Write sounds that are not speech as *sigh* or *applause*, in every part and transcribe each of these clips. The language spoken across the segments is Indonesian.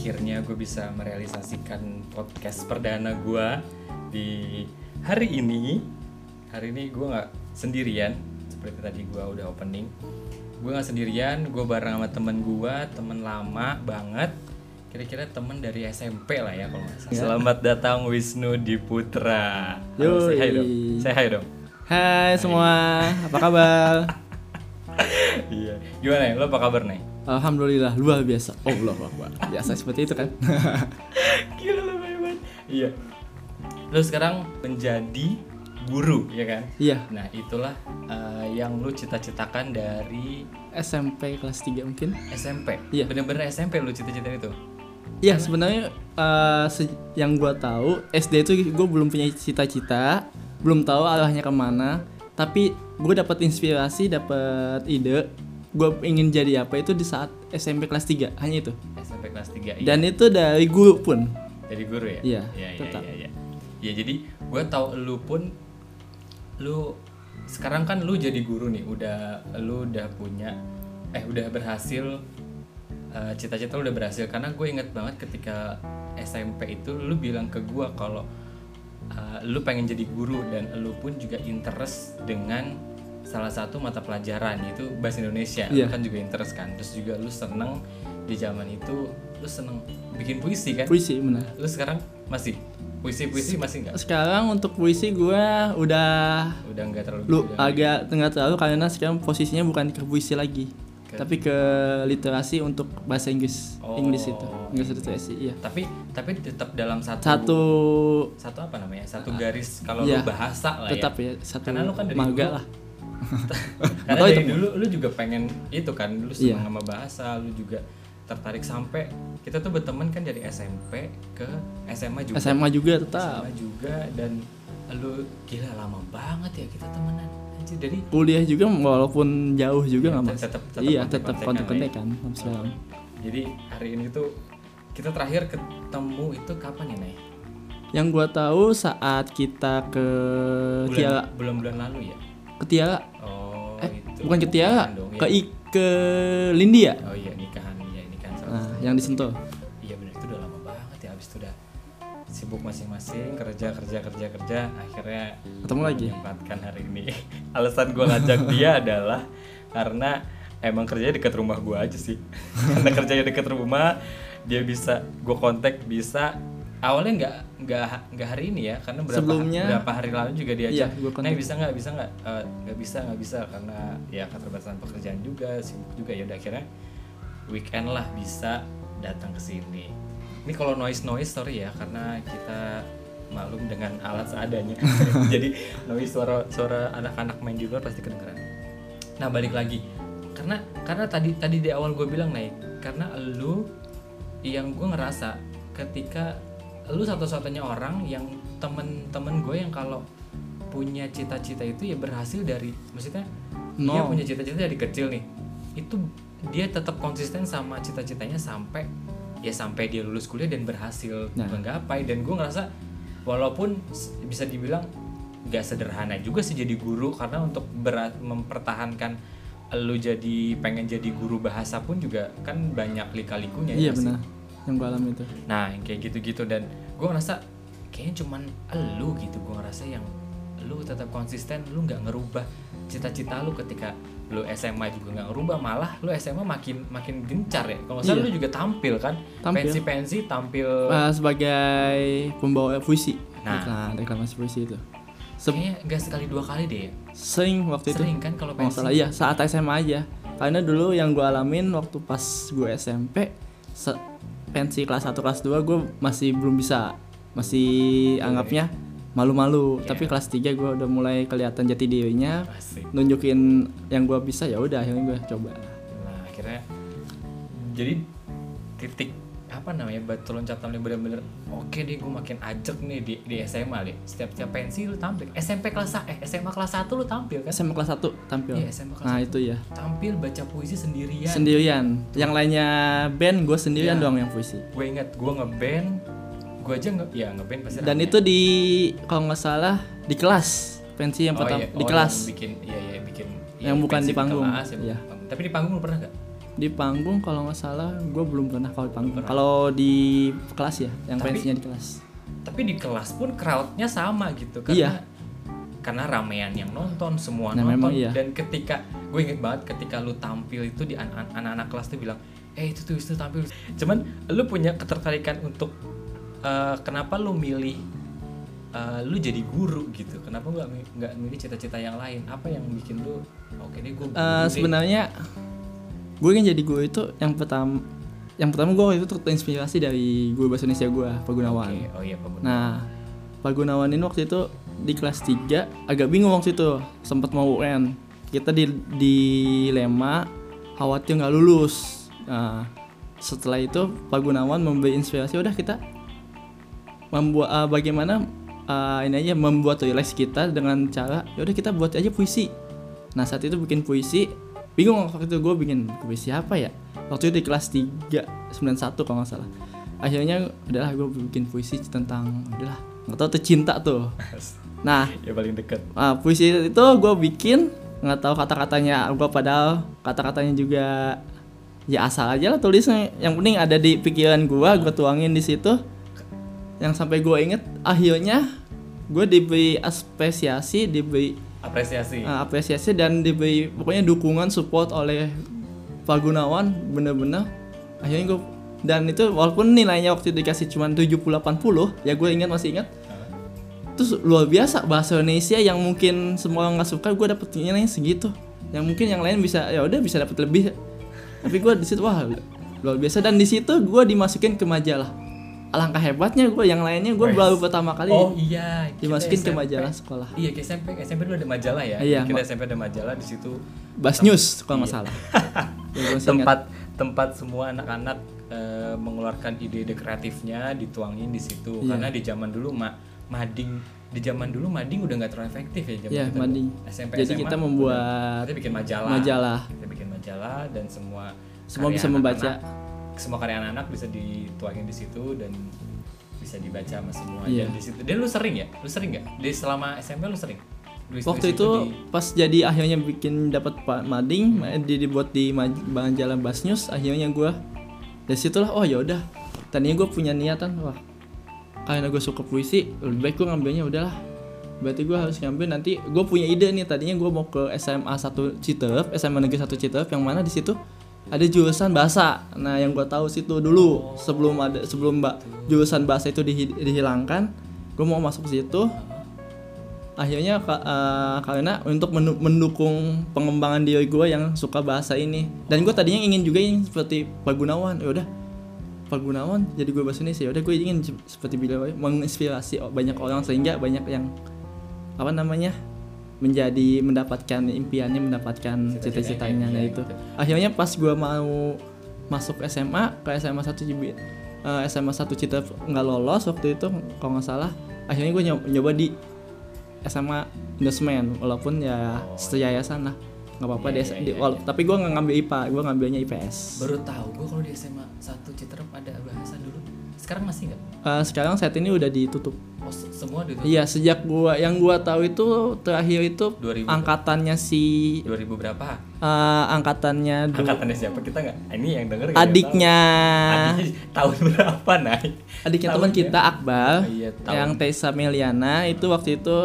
akhirnya gue bisa merealisasikan podcast perdana gue di hari ini. Hari ini gue nggak sendirian, seperti tadi gue udah opening. Gue nggak sendirian, gue bareng sama temen gue, temen lama banget. Kira-kira temen dari SMP lah ya kalau nggak salah. Ya. Selamat datang Wisnu Diputra. Halo, say hi dong. Say hi dong. Hai semua, apa kabar? *laughs* iya. Gimana ya? Lo apa kabar nih? Alhamdulillah luar biasa. Oh, Allah Akbar. Biasa seperti itu kan? *laughs* Gila lo banget. Iya. Lo sekarang menjadi guru, ya kan? Iya, Nah, itulah eh, yang lu cita-citakan dari SMP kelas 3 mungkin. SMP. Iya. Bener-bener SMP lu cita-citain itu. Iya, sebenarnya eh, se- yang gua tahu SD itu gue belum punya cita-cita, belum tahu arahnya ke mana. Tapi gue dapat inspirasi, dapat ide. Gue ingin jadi apa itu di saat SMP kelas 3 hanya itu. SMP kelas 3. Iya. Dan itu dari guru pun. Jadi guru ya? Iya, Iya, iya, tetap. iya, iya. Ya, jadi gua tahu lu pun lu sekarang kan lu jadi guru nih, udah lu udah punya eh udah berhasil eh, cita-cita lu udah berhasil karena gue inget banget ketika SMP itu lu bilang ke gua kalau eh, lu pengen jadi guru dan lu pun juga interest dengan salah satu mata pelajaran yaitu bahasa Indonesia. Lu Iya. kan juga interest kan? Terus juga lu seneng di zaman itu lu seneng bikin puisi kan? Puisi benar. lu sekarang masih puisi puisi masih nggak? Sekarang untuk puisi gue udah udah nggak terlalu lu agak tengah terlalu karena sekarang posisinya bukan ke puisi lagi Ke- tapi ke literasi untuk bahasa Inggris. Oh. Inggris itu. Inggris literasi iya. Tapi tapi tetap dalam satu satu satu apa namanya? Satu garis kalau Iya. lu bahasa lah tetap ya ya satu Karena lu kan dari maga dulu- lah *laughs* karena dari itu- dulu lu juga pengen itu kan lu seneng Iya. sama bahasa lu juga tertarik sampai kita tuh berteman kan dari SMP ke SMA juga. SMA juga tetap. SMA juga dan lu gila lama banget ya kita temenan. Anjir dari kuliah juga walaupun jauh juga Iya, nggak tet- mas. tetap- tetap iya tetap lah ya. kontak-kontakan sampai sekarang. Jadi hari ini tuh kita terakhir ketemu itu kapan ya Nay? yang gua tahu saat kita ke bulan bulan bulan lalu ya? Ke Tiara oh eh itu bukan ke Tiara Nikahan dong, ya. ke ke Lindia oh iya nikahan iya nikahan sama nah yang disentuh iya benar itu udah lama banget ya abis itu udah sibuk masing-masing kerja kerja kerja kerja akhirnya Ketemu lagi. menyempatkan hari ini. *laughs* Alasan gua ngajak dia *laughs* adalah karena emang kerjanya deket rumah gua aja sih. *laughs* Karena kerjanya deket rumah dia bisa gua kontak bisa awalnya nggak nggak nggak hari ini ya karena berapa Sebelumnya- berapa hari lalu juga Iya, diajak kontak. Nih bisa nggak bisa nggak Eh, nggak bisa nggak bisa karena ya keterbatasan pekerjaan juga sibuk juga. Ya udah akhirnya weekend lah bisa datang ke sini. Ini kalau noise noise sorry ya karena kita maklum dengan alat seadanya. *laughs* *laughs* Jadi noise suara suara anak-anak main di luar pasti kedengeran. Nah balik lagi. Karena karena tadi tadi di awal gue bilang naik karena lu yang gue ngerasa ketika lu satu-satunya orang yang temen-temen gue yang kalau punya cita-cita itu ya berhasil dari maksudnya dia No. punya cita-cita dari kecil nih itu dia tetap konsisten sama cita-citanya sampai ya sampai dia lulus kuliah dan berhasil Nah. menggapai dan gue ngerasa walaupun bisa dibilang gak sederhana juga sih jadi guru karena untuk berat mempertahankan lu jadi pengen jadi guru bahasa pun juga kan banyak lika-likunya iya ya sih? Yang gua alami itu Nah, yang kayak gitu-gitu dan gue ngerasa kayaknya cuman elu gitu gue ngerasa yang lu tetap konsisten, lu nggak ngerubah cita-cita lu ketika lu SMA juga nggak ngerubah malah lu SMA makin makin gencar ya. Kalau salah Iya. lu juga tampil kan, Tampil. pensi-pensi tampil. Eh, sebagai pembawa puisi Nah. iklan reklamasi puisi itu Se- Kayaknya nggak sekali dua kali deh. ya. sering waktu itu Sering kan kalau Oh, pensi. salah iya saat SMA aja karena dulu yang gue alamin waktu pas gue SMP pensi kelas 1 kelas 2 gue masih belum bisa masih anggapnya malu-malu Iya. tapi kelas 3 gue udah mulai kelihatan jati dirinya Asik. nunjukin yang gue bisa ya udah akhirnya gue coba Nah, akhirnya jadi titik apa namanya batu loncatan yang bener-bener oke deh gue makin ajak nih di, di SMA deh setiap tiap pensi lu tampil SMP kelas eh SMA kelas 1 lu tampil kan SMA kelas 1 tampil Iya, SMA kelas nah 1. itu ya tampil baca puisi sendirian sendirian yang lainnya band gue sendirian Iya. doang yang puisi gue inget gue ngeband gue aja nge ya ngeband pasti dan rame. itu di kalau nggak salah di kelas pensi yang Oh, pertama iya. di Oh, kelas yang bikin iya iya bikin Yang iya, bukan di panggung. kelas, ya, Iya. panggung. tapi di panggung lu pernah gak di panggung kalau nggak salah gue belum pernah kalau di panggung Pernah. kalau di kelas ya yang Tapi- fansnya di kelas tapi di kelas pun crowdnya sama gitu karena Iya. karena ramean yang nonton semua Nah, nonton memang iya. dan ketika gue inget banget ketika lu tampil itu di an- an- anak-anak kelas tuh bilang eh itu tuh itu tampil cuman lu punya ketertarikan untuk eh, kenapa lu milih eh, lu jadi guru gitu kenapa nggak nggak milih cita-cita yang lain apa yang bikin lu oke deh gue Eh, deh." Gue kan jadi guru itu yang pertama yang pertama gue waktu itu terinspirasi dari guru bahasa Indonesia gue Pak Gunawan Oke, oh iya Pak Gunawan. Nah, Pak Gunawan ini waktu itu di kelas 3 agak bingung waktu itu, sempat mau UN. Kita di dilema khawatir nggak lulus. Nah, setelah itu Pak Gunawan memberi inspirasi udah kita membuat eh, bagaimana eh, ini aja membuat relax kita dengan cara ya udah kita buat aja puisi. Nah, saat itu bikin puisi bingung waktu itu gue bikin puisi apa ya? Waktu itu di kelas 3 91 kalau nggak salah. Akhirnya udahlah gue bikin puisi tentang udahlah nggak tahu tuh cinta tuh. *laughs* Nah ya paling deket. ah, puisi itu gue bikin nggak tahu kata-katanya gue padahal kata-katanya juga ya asal aja lah tulisnya. Yang penting ada di pikiran gue gue tuangin di situ. Yang sampai gue inget akhirnya gue diberi apresiasi diberi apresiasi. Uh, apresiasi dan diberi pokoknya dukungan support oleh Pak Gunawan bener-bener. Akhirnya gue dan itu walaupun nilainya waktu itu dikasih cuma 70 80 ya gue ingat masih ingat. Itu luar biasa bahasa Indonesia yang mungkin semua orang nggak suka gue dapet nilainya segitu. Yang mungkin yang lain bisa ya udah bisa dapat lebih. Tapi gue di situ wah luar biasa. Dan di situ gue dimasukin ke majalah alangkah hebatnya gue yang lainnya gue baru pertama kali oh iya dimasukin ke majalah sekolah Iya ke SMP, SMP dulu ada majalah ya. Iya, Kita SMP ada majalah di situ Bas News kalau nggak Iya. salah Ya, *laughs* gua masih ingat. tempat tempat semua anak-anak eh, mengeluarkan ide-ide kreatifnya dituangin di situ. Iya. Karena di zaman dulu ma mading di zaman dulu mading udah nggak terlalu efektif ya zaman Iya, kita mading. SMP Jadi SMA kita membuat kita bikin majalah. majalah. Kita bikin majalah dan semua Semua bisa membaca. Semua karya anak-anak bisa dituangin di situ dan bisa dibaca sama semua dan di situ. Dan lu sering ya? Lu sering nggak? Di selama SMP lu sering? Waktu itu di- pas jadi akhirnya bikin dapat Pak Mading ma- di dibuat di maj- majalah Bas News akhirnya gue dari situlah oh ya udah tadinya gue punya niatan wah karena gue suka puisi lebih baik gue ngambilnya udahlah berarti gue harus ngambil nanti gue punya ide nih tadinya gue mau ke SMA 1 Citep SMA Negeri 1 Citep yang mana di situ ada jurusan bahasa. Nah yang gue tahu situ dulu sebelum ada sebelum mbak jurusan bahasa itu dihi- dihilangkan gue mau masuk situ. Akhirnya ka- eh, karena untuk mendukung pengembangan diri gue yang suka bahasa ini. Dan gue tadinya ingin juga ingin seperti Pak Gunawan. Ya udah Pak Gunawan jadi gue bahasa Indonesia. Ya udah gue ingin se- seperti beliau menginspirasi banyak orang sehingga banyak yang apa namanya menjadi mendapatkan impiannya mendapatkan cita-citanya nah iya, itu gitu. akhirnya pas gue mau masuk SMA ke SMA 1 Cibi eh, SMA 1 Cita nggak lolos waktu itu kalau nggak salah akhirnya gue nyoba, nyoba di SMA Indosmen walaupun ya seyayasan lah. Nggak apa-apa Iya, di, iya, di- iya, wala- tapi gue nggak ngambil IPA gue ngambilnya IPS baru tahu gue kalau di SMA 1 Citerep ada bahasa dulu sekarang masih nggak? Eh, sekarang saat ini udah ditutup. Oh se- semua di iya sejak gua yang gua tahu itu terakhir itu 2000. angkatannya si 2000 berapa? Eh, angkatannya angkatannya siapa? Kita nggak ini yang denger adiknya. *laughs* adiknya tahun berapa naik adiknya teman kita Akbar Oh iya, tahun. yang Tessa Meliana itu waktu itu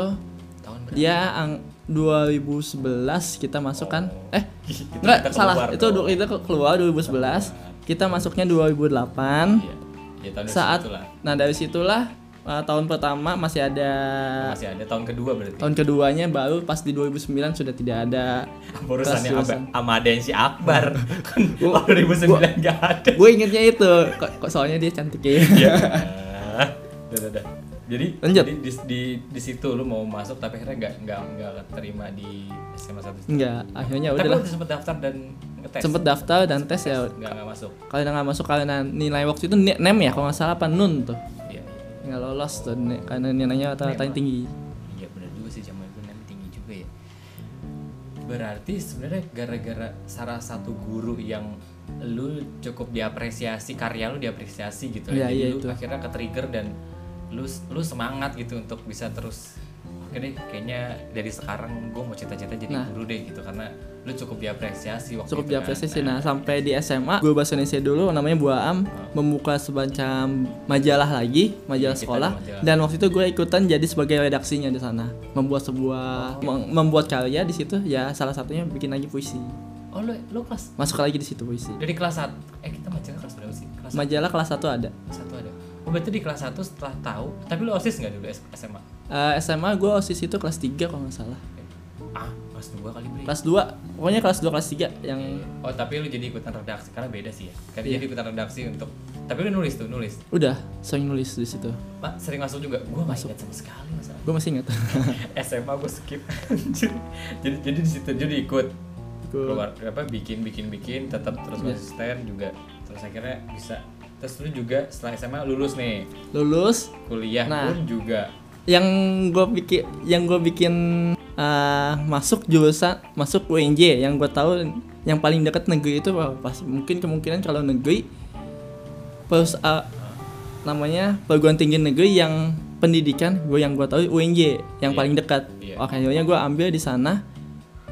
tahun berapa? dia ang 2011 kita masuk kan? Eh *laughs* Kita- enggak kita salah. itu kita ke- keluar. 2011 kita masuknya 2008 iya ya, tahun saat situlah. nah dari situlah eh, tahun pertama masih ada masih ada tahun kedua berarti. Tahun keduanya baru pas di 2009 sudah tidak ada urusannya sama aden si Akbar. *laughs* Kan tahun 2009 nggak ada. gue ingetnya itu. Kok, kok soalnya dia cantik ya. *laughs* Udah, udah, udah. Jadi, Lanjut. jadi di, di, di situ lu mau masuk tapi akhirnya nggak nggak nggak terima di SMA satu. enggak akhirnya tapi udahlah lu sempet daftar dan ngetes. sempet daftar dan tes ya Nggak nggak masuk. kalau nggak masuk karena nilai waktu itu nem ya kalau nggak salah apa nun tuh Iya, iya. nggak lolos tuh karena nilainya rata-rata tinggi Iya benar juga sih zaman itu nem tinggi juga ya. Berarti sebenarnya gara-gara salah satu guru yang lu cukup diapresiasi karya lu diapresiasi gitu Iya, Jadi iya, lu itu. akhirnya ke trigger dan lu lu semangat gitu untuk bisa terus oke deh kayaknya dari sekarang gue mau cita-cita jadi Nah. guru deh gitu. Karena lu cukup diapresiasi waktu cukup itu diapresiasi. Kan. nah sampai di SMA gue bahasa Indonesia dulu namanya Buaam membuka semacam majalah lagi majalah kita sekolah. majalah. dan waktu itu gue ikutan jadi sebagai redaksinya di sana. Membuat sebuah mem- membuat karya di situ ya salah satunya bikin lagi puisi. Oh lu lu kelas? Masuk lagi di situ puisi. Dari kelas 1 eh kita majalah kelas berapa sih? Kelas majalah kelas 1 ada. Satu. ada oh berarti di kelas 1 setelah tahu. Tapi lu osis nggak dulu SMA Eh, SMA gue osis itu kelas 3 kalau nggak salah. Ah kelas 2 kali beli kelas 2 pokoknya kelas 2 kelas 3 yang oh tapi lu jadi ikutan redaksi. Karena beda sih ya. Kan Iya. jadi ikutan redaksi untuk tapi lu nulis tuh nulis. Udah sering nulis di situ. Pak sering masuk juga? Gue nggak ingat sama sekali masalah. Gue masih ingat. *laughs* SMA gue skip. Jadi jadi di situ jadi ikut. Keluar apa bikin bikin bikin tetap terus Iya. konsisten juga. Terus akhirnya bisa terus lu juga setelah SMA lulus nih lulus kuliah Nah. pun juga yang gue bikin yang gue bikin uh, masuk jurusan masuk UNJ yang gue tahu yang paling dekat negeri itu pas mungkin kemungkinan kalau negeri pers uh, namanya perguruan tinggi negeri yang pendidikan gue yang gue tahu UNJ yang Iya. paling dekat Iya. akhirnya gue ambil di sana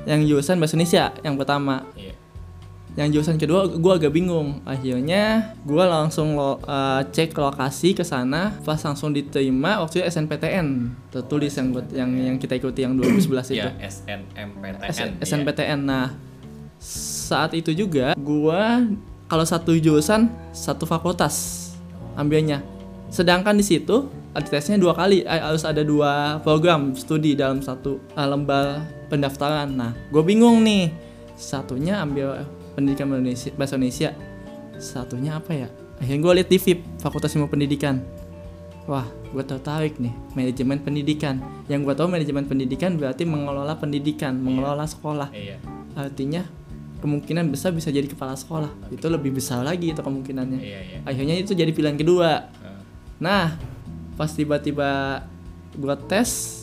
yang jurusan bahasa Indonesia yang pertama yang jurusan kedua gue agak bingung. Akhirnya gue langsung lo, uh, cek lokasi ke sana pas langsung diterima waktu itu SNPTN tertulis yang buat yang yang kita ikuti yang 2011 itu. Ya SNMPTN S-. SNPTN nah saat itu juga gue kalau satu jurusan satu fakultas ambilnya. Sedangkan di situ tesnya dua kali. Eh, harus ada dua program studi dalam satu uh, lembar pendaftaran. Nah gue bingung nih. Satunya ambil pendidikan Indonesia, bahasa Indonesia. Satunya apa ya? Akhirnya gue lihat di VIP Fakultas Ilmu Pendidikan. Wah gue tertarik nih manajemen pendidikan. Yang gue tahu manajemen pendidikan berarti mengelola pendidikan mengelola sekolah. Iya. Artinya kemungkinan besar bisa jadi kepala sekolah. Itu lebih besar lagi itu kemungkinannya. Iya iya. Akhirnya itu jadi pilihan kedua. Eh, nah pas tiba-tiba gue tes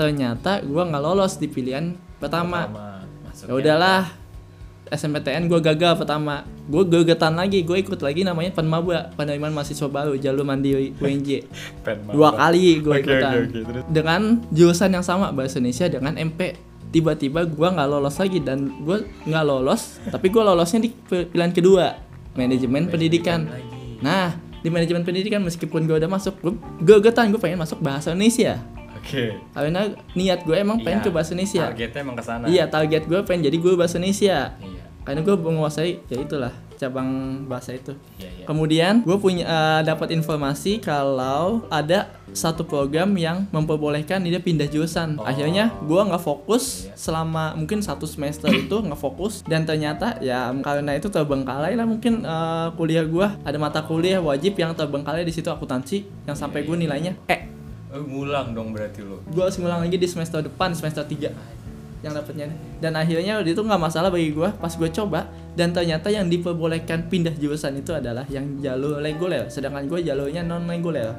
ternyata gue nggak lolos di pilihan pertama. Pertama ya udahlah SMPTN gue gagal pertama. Gue gegetan lagi gue ikut lagi namanya penmaba penerimaan mahasiswa baru jalur mandiri UNJ *laughs* dua kali gue Oke, ikutan. oke, terus? dengan jurusan yang sama bahasa Indonesia dengan MP tiba-tiba gue nggak lolos lagi dan gue nggak lolos tapi gue lolosnya di pilihan kedua manajemen pendidikan. lagi. Nah di manajemen pendidikan meskipun gue udah masuk gue gegetan gue pengen masuk bahasa Indonesia. Oke. Karena niat gue emang pengen Iya, ke bahasa Indonesia. targetnya emang ke sana. Iya target gue pengen jadi guru bahasa Indonesia karena gue menguasai ya itulah cabang bahasa itu. Iya iya. Kemudian gue punya eh, dapat informasi kalau ada satu program yang memperbolehkan dia pindah jurusan. Oh. Akhirnya gue nggak fokus Iya. selama mungkin satu semester itu nggak fokus. Dan ternyata ya karena itu terbengkalai lah mungkin eh, kuliah gue ada mata kuliah wajib yang terbengkalai di situ akuntansi yang sampai gue nilainya eh ngulang dong berarti lo gue harus ngulang lagi di semester depan semester 3 yang dapatnya. Dan akhirnya itu nggak masalah bagi gue pas gue coba dan ternyata yang diperbolehkan pindah jurusan itu adalah yang jalur reguler sedangkan gue jalurnya non reguler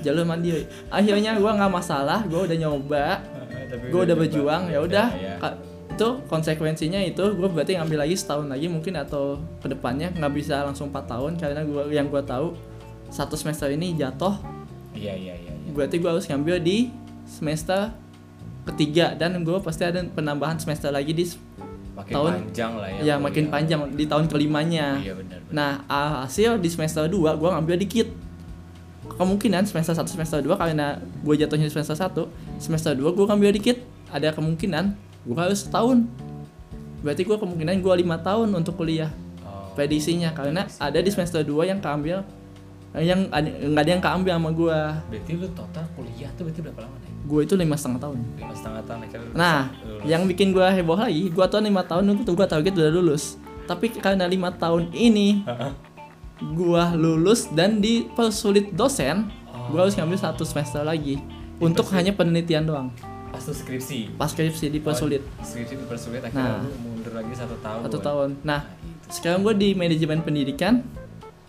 jalur mandiri. Akhirnya gue nggak masalah gue udah nyoba *laughs* gue udah berjuang ya udah. Ya. Ka- itu konsekuensinya itu gue berarti ngambil lagi setahun lagi mungkin atau ke depannya nggak bisa langsung 4 tahun karena gue yang gue tahu satu semester ini jatuh. Iya iya iya iya. berarti gue harus ngambil di semester ketiga dan gue pasti ada penambahan semester lagi di makin tahun- panjang lah ya ya makin kuliah. panjang di tahun kelimanya iya benar benar. nah hasil di semester 2 gue ngambil dikit kemungkinan semester 1 semester 2 karena gue jatuhnya di semester 1 semester 2 gue ngambil dikit ada kemungkinan gue harus setahun berarti gue kemungkinan gue lima tahun untuk kuliah oh. prediksinya karena ada di semester 2 yang keambil yang nggak ada yang keambil sama gue berarti lu total kuliah tuh berarti berapa lama nih gue itu lima setengah tahun lima setengah tahun akhirnya Nah, lulus. yang bikin gua heboh lagi, gua tuh lima tahun itu gua target udah lulus. Tapi karena lima tahun ini gua lulus dan dipersulit dosen, gua harus ngambil satu semester lagi untuk hanya penelitian doang. pas tuh skripsi Pas skripsi dipersulit Oh, skripsi dipersulit akhirnya Nah. mundur lagi satu tahun satu tahun. Nah, sekarang gua di manajemen pendidikan,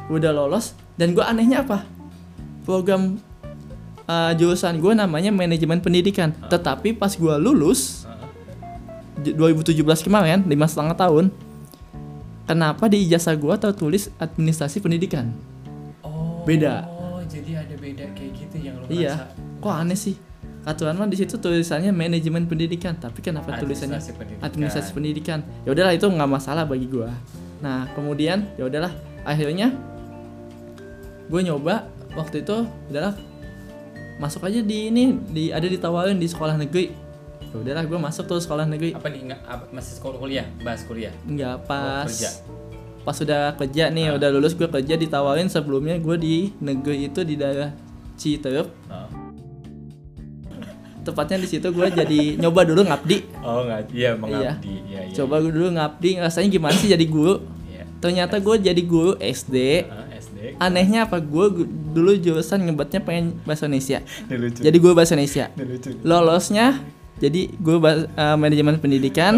udah lolos dan gua anehnya apa? Program uh, jurusan gua namanya manajemen pendidikan. Tetapi pas gua lulus, Heeh. 2017 kemarin lima setengah tahun kenapa di ijazah gua tertulis administrasi pendidikan oh Beda. oh jadi ada beda kayak gitu yang lu iya kok aneh sih aturan mah di situ tulisannya manajemen pendidikan tapi kenapa tulisannya Administrasi pendidikan. administrasi pendidikan ya udahlah itu nggak masalah bagi gua nah kemudian ya udahlah akhirnya gue nyoba waktu itu udahlah masuk aja di ini di ada ditawarin di sekolah negeri. Ya udahlah gue masuk tuh sekolah negeri. Apa nih nggak apa, masih sekolah kuliah? Bahas kuliah? Nggak pas. kerja. pas sudah kerja nih Ah. udah lulus gue kerja ditawarin sebelumnya gue di negeri itu di daerah Citerep oh, tepatnya di situ gue jadi *laughs* nyoba dulu ngabdi. Oh nggak iya mengabdi. Iya iya. Coba gue dulu ngabdi rasanya gimana sih jadi guru? Iya. Ternyata gue jadi guru SD Ah, SD anehnya apa? Gue gu- dulu jurusan ngebetnya pengen bahasa Indonesia. Lucu. Jadi guru bahasa Indonesia. Lucu. Lolosnya jadi bahasa- eh, manajemen pendidikan?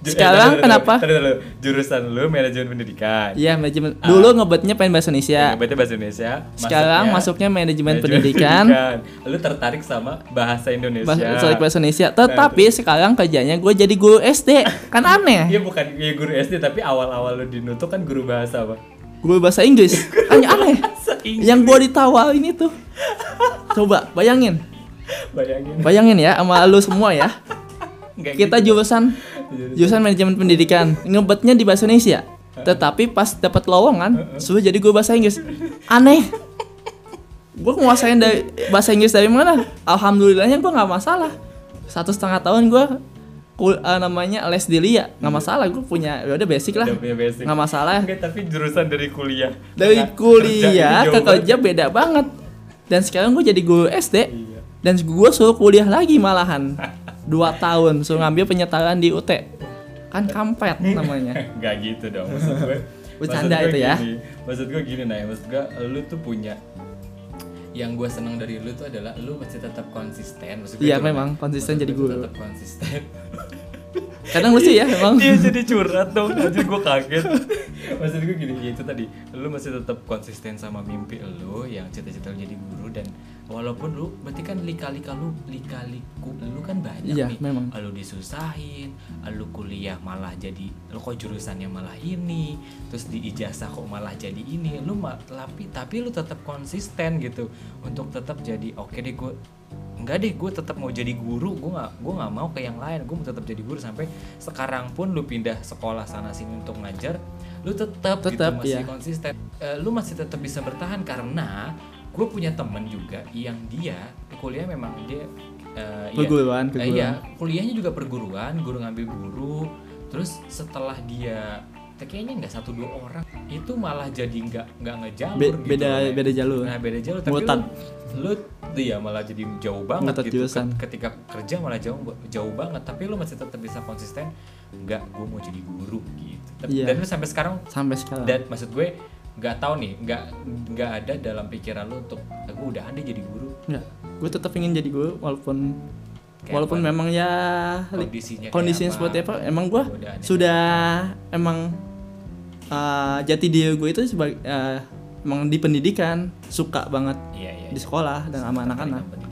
Ju- Sekarang eh, kenapa? tadi dulu. jurusan lu manajemen pendidikan. Iya manajemen. Dulu ngebetnya pengen bahasa Indonesia. Berarti bahasa Indonesia. Sekarang masuknya manajemen pendidikan. Lu tertarik sama bahasa Indonesia. Bahasa, bahasa Indonesia. Tetapi sekarang kerjanya gue jadi guru SD kan aneh. Iya bukan ya guru SD tapi awal-awal lu di Nuto kan guru bahasa apa? Guru bahasa Inggris. *laughs* Kan aneh. Inggris. yang gue ditawarin itu. Coba bayangin. Bayangin. bayangin ya sama lu semua ya. *laughs* Nggak kita gitu. jurusan jurusan manajemen pendidikan. Ngebetnya di bahasa Indonesia. Tetapi pas dapat lowongan suruh jadi gue bahasa Inggris. Aneh. Gue nguasain dari bahasa Inggris dari mana? Alhamdulillahnya gue nggak masalah. Satu setengah tahun gue kul- eh, namanya les di Lia nggak masalah gue punya ya udah basic lah. Nggak masalah. Enggak, tapi jurusan dari kuliah. dari Nah, kuliah ke kerja beda banget. Dan sekarang gue jadi guru SD Iya. dan gue suruh kuliah lagi malahan. Dua tahun suruh ngambil penyetaraan di UT kan kampret *laughs* namanya. Enggak gitu dong maksud gue. *laughs* Bercanda maksud gue itu ya. gini, Maksud gue gini nah, maksud gue lu tuh punya yang gue senang dari lu tuh adalah lu masih tetap konsisten. Iya, memang, konsisten jadi gue guru. tetap konsisten kadang lucu ya emang dia jadi curhat dong anjir gue kaget. *laughs* Maksud gue gini ya itu tadi. Lu masih tetap konsisten sama mimpi lu yang cita-cita lu jadi guru dan walaupun lu berarti kan lika-lika lu lika-liku lu kan banyak Iya, nih. memang. lu disusahin lu kuliah malah jadi lu kok jurusannya malah ini terus di ijazah kok malah jadi ini. Lu tapi tapi lu tetap konsisten gitu untuk tetap jadi oke deh gue enggak deh gue tetap mau jadi guru gue nggak gue nggak mau ke yang lain gue mau tetap jadi guru sampai sekarang pun lu pindah sekolah sana sini untuk ngajar lu tetap gitu Tetap, masih iya. konsisten Eh, lu masih tetap bisa bertahan karena gue punya temen juga yang dia kuliah memang dia eh, iya, Perguruan, eh, perguruan. iya kuliahnya juga perguruan guru ngambil guru terus setelah dia kayaknya nggak satu dua orang. Itu malah jadi nggak nggak ngejalur Be- gitu beda men. beda jalur. Nah beda jalur. Tapi Mutan. lu, lu iya malah jadi jauh banget Mutat gitu. jurusan. Ket- ketika kerja malah jauh jauh banget. Tapi lu masih tetap bisa konsisten. Enggak gue mau jadi guru gitu. Tapi- Iya. dan lu sampai sekarang sampai sekarang. dan maksud gue nggak tahu nih nggak nggak ada dalam pikiran lu untuk gue udah ada jadi guru. Enggak, gue tetap ingin jadi guru walaupun Kayak walaupun apa? memang ya kondisinya kondisinya apa. seperti apa emang gue sudah emang uh, jati diri gue itu sebagai uh, emang di pendidikan suka banget iya iya di sekolah dan sama anak-anak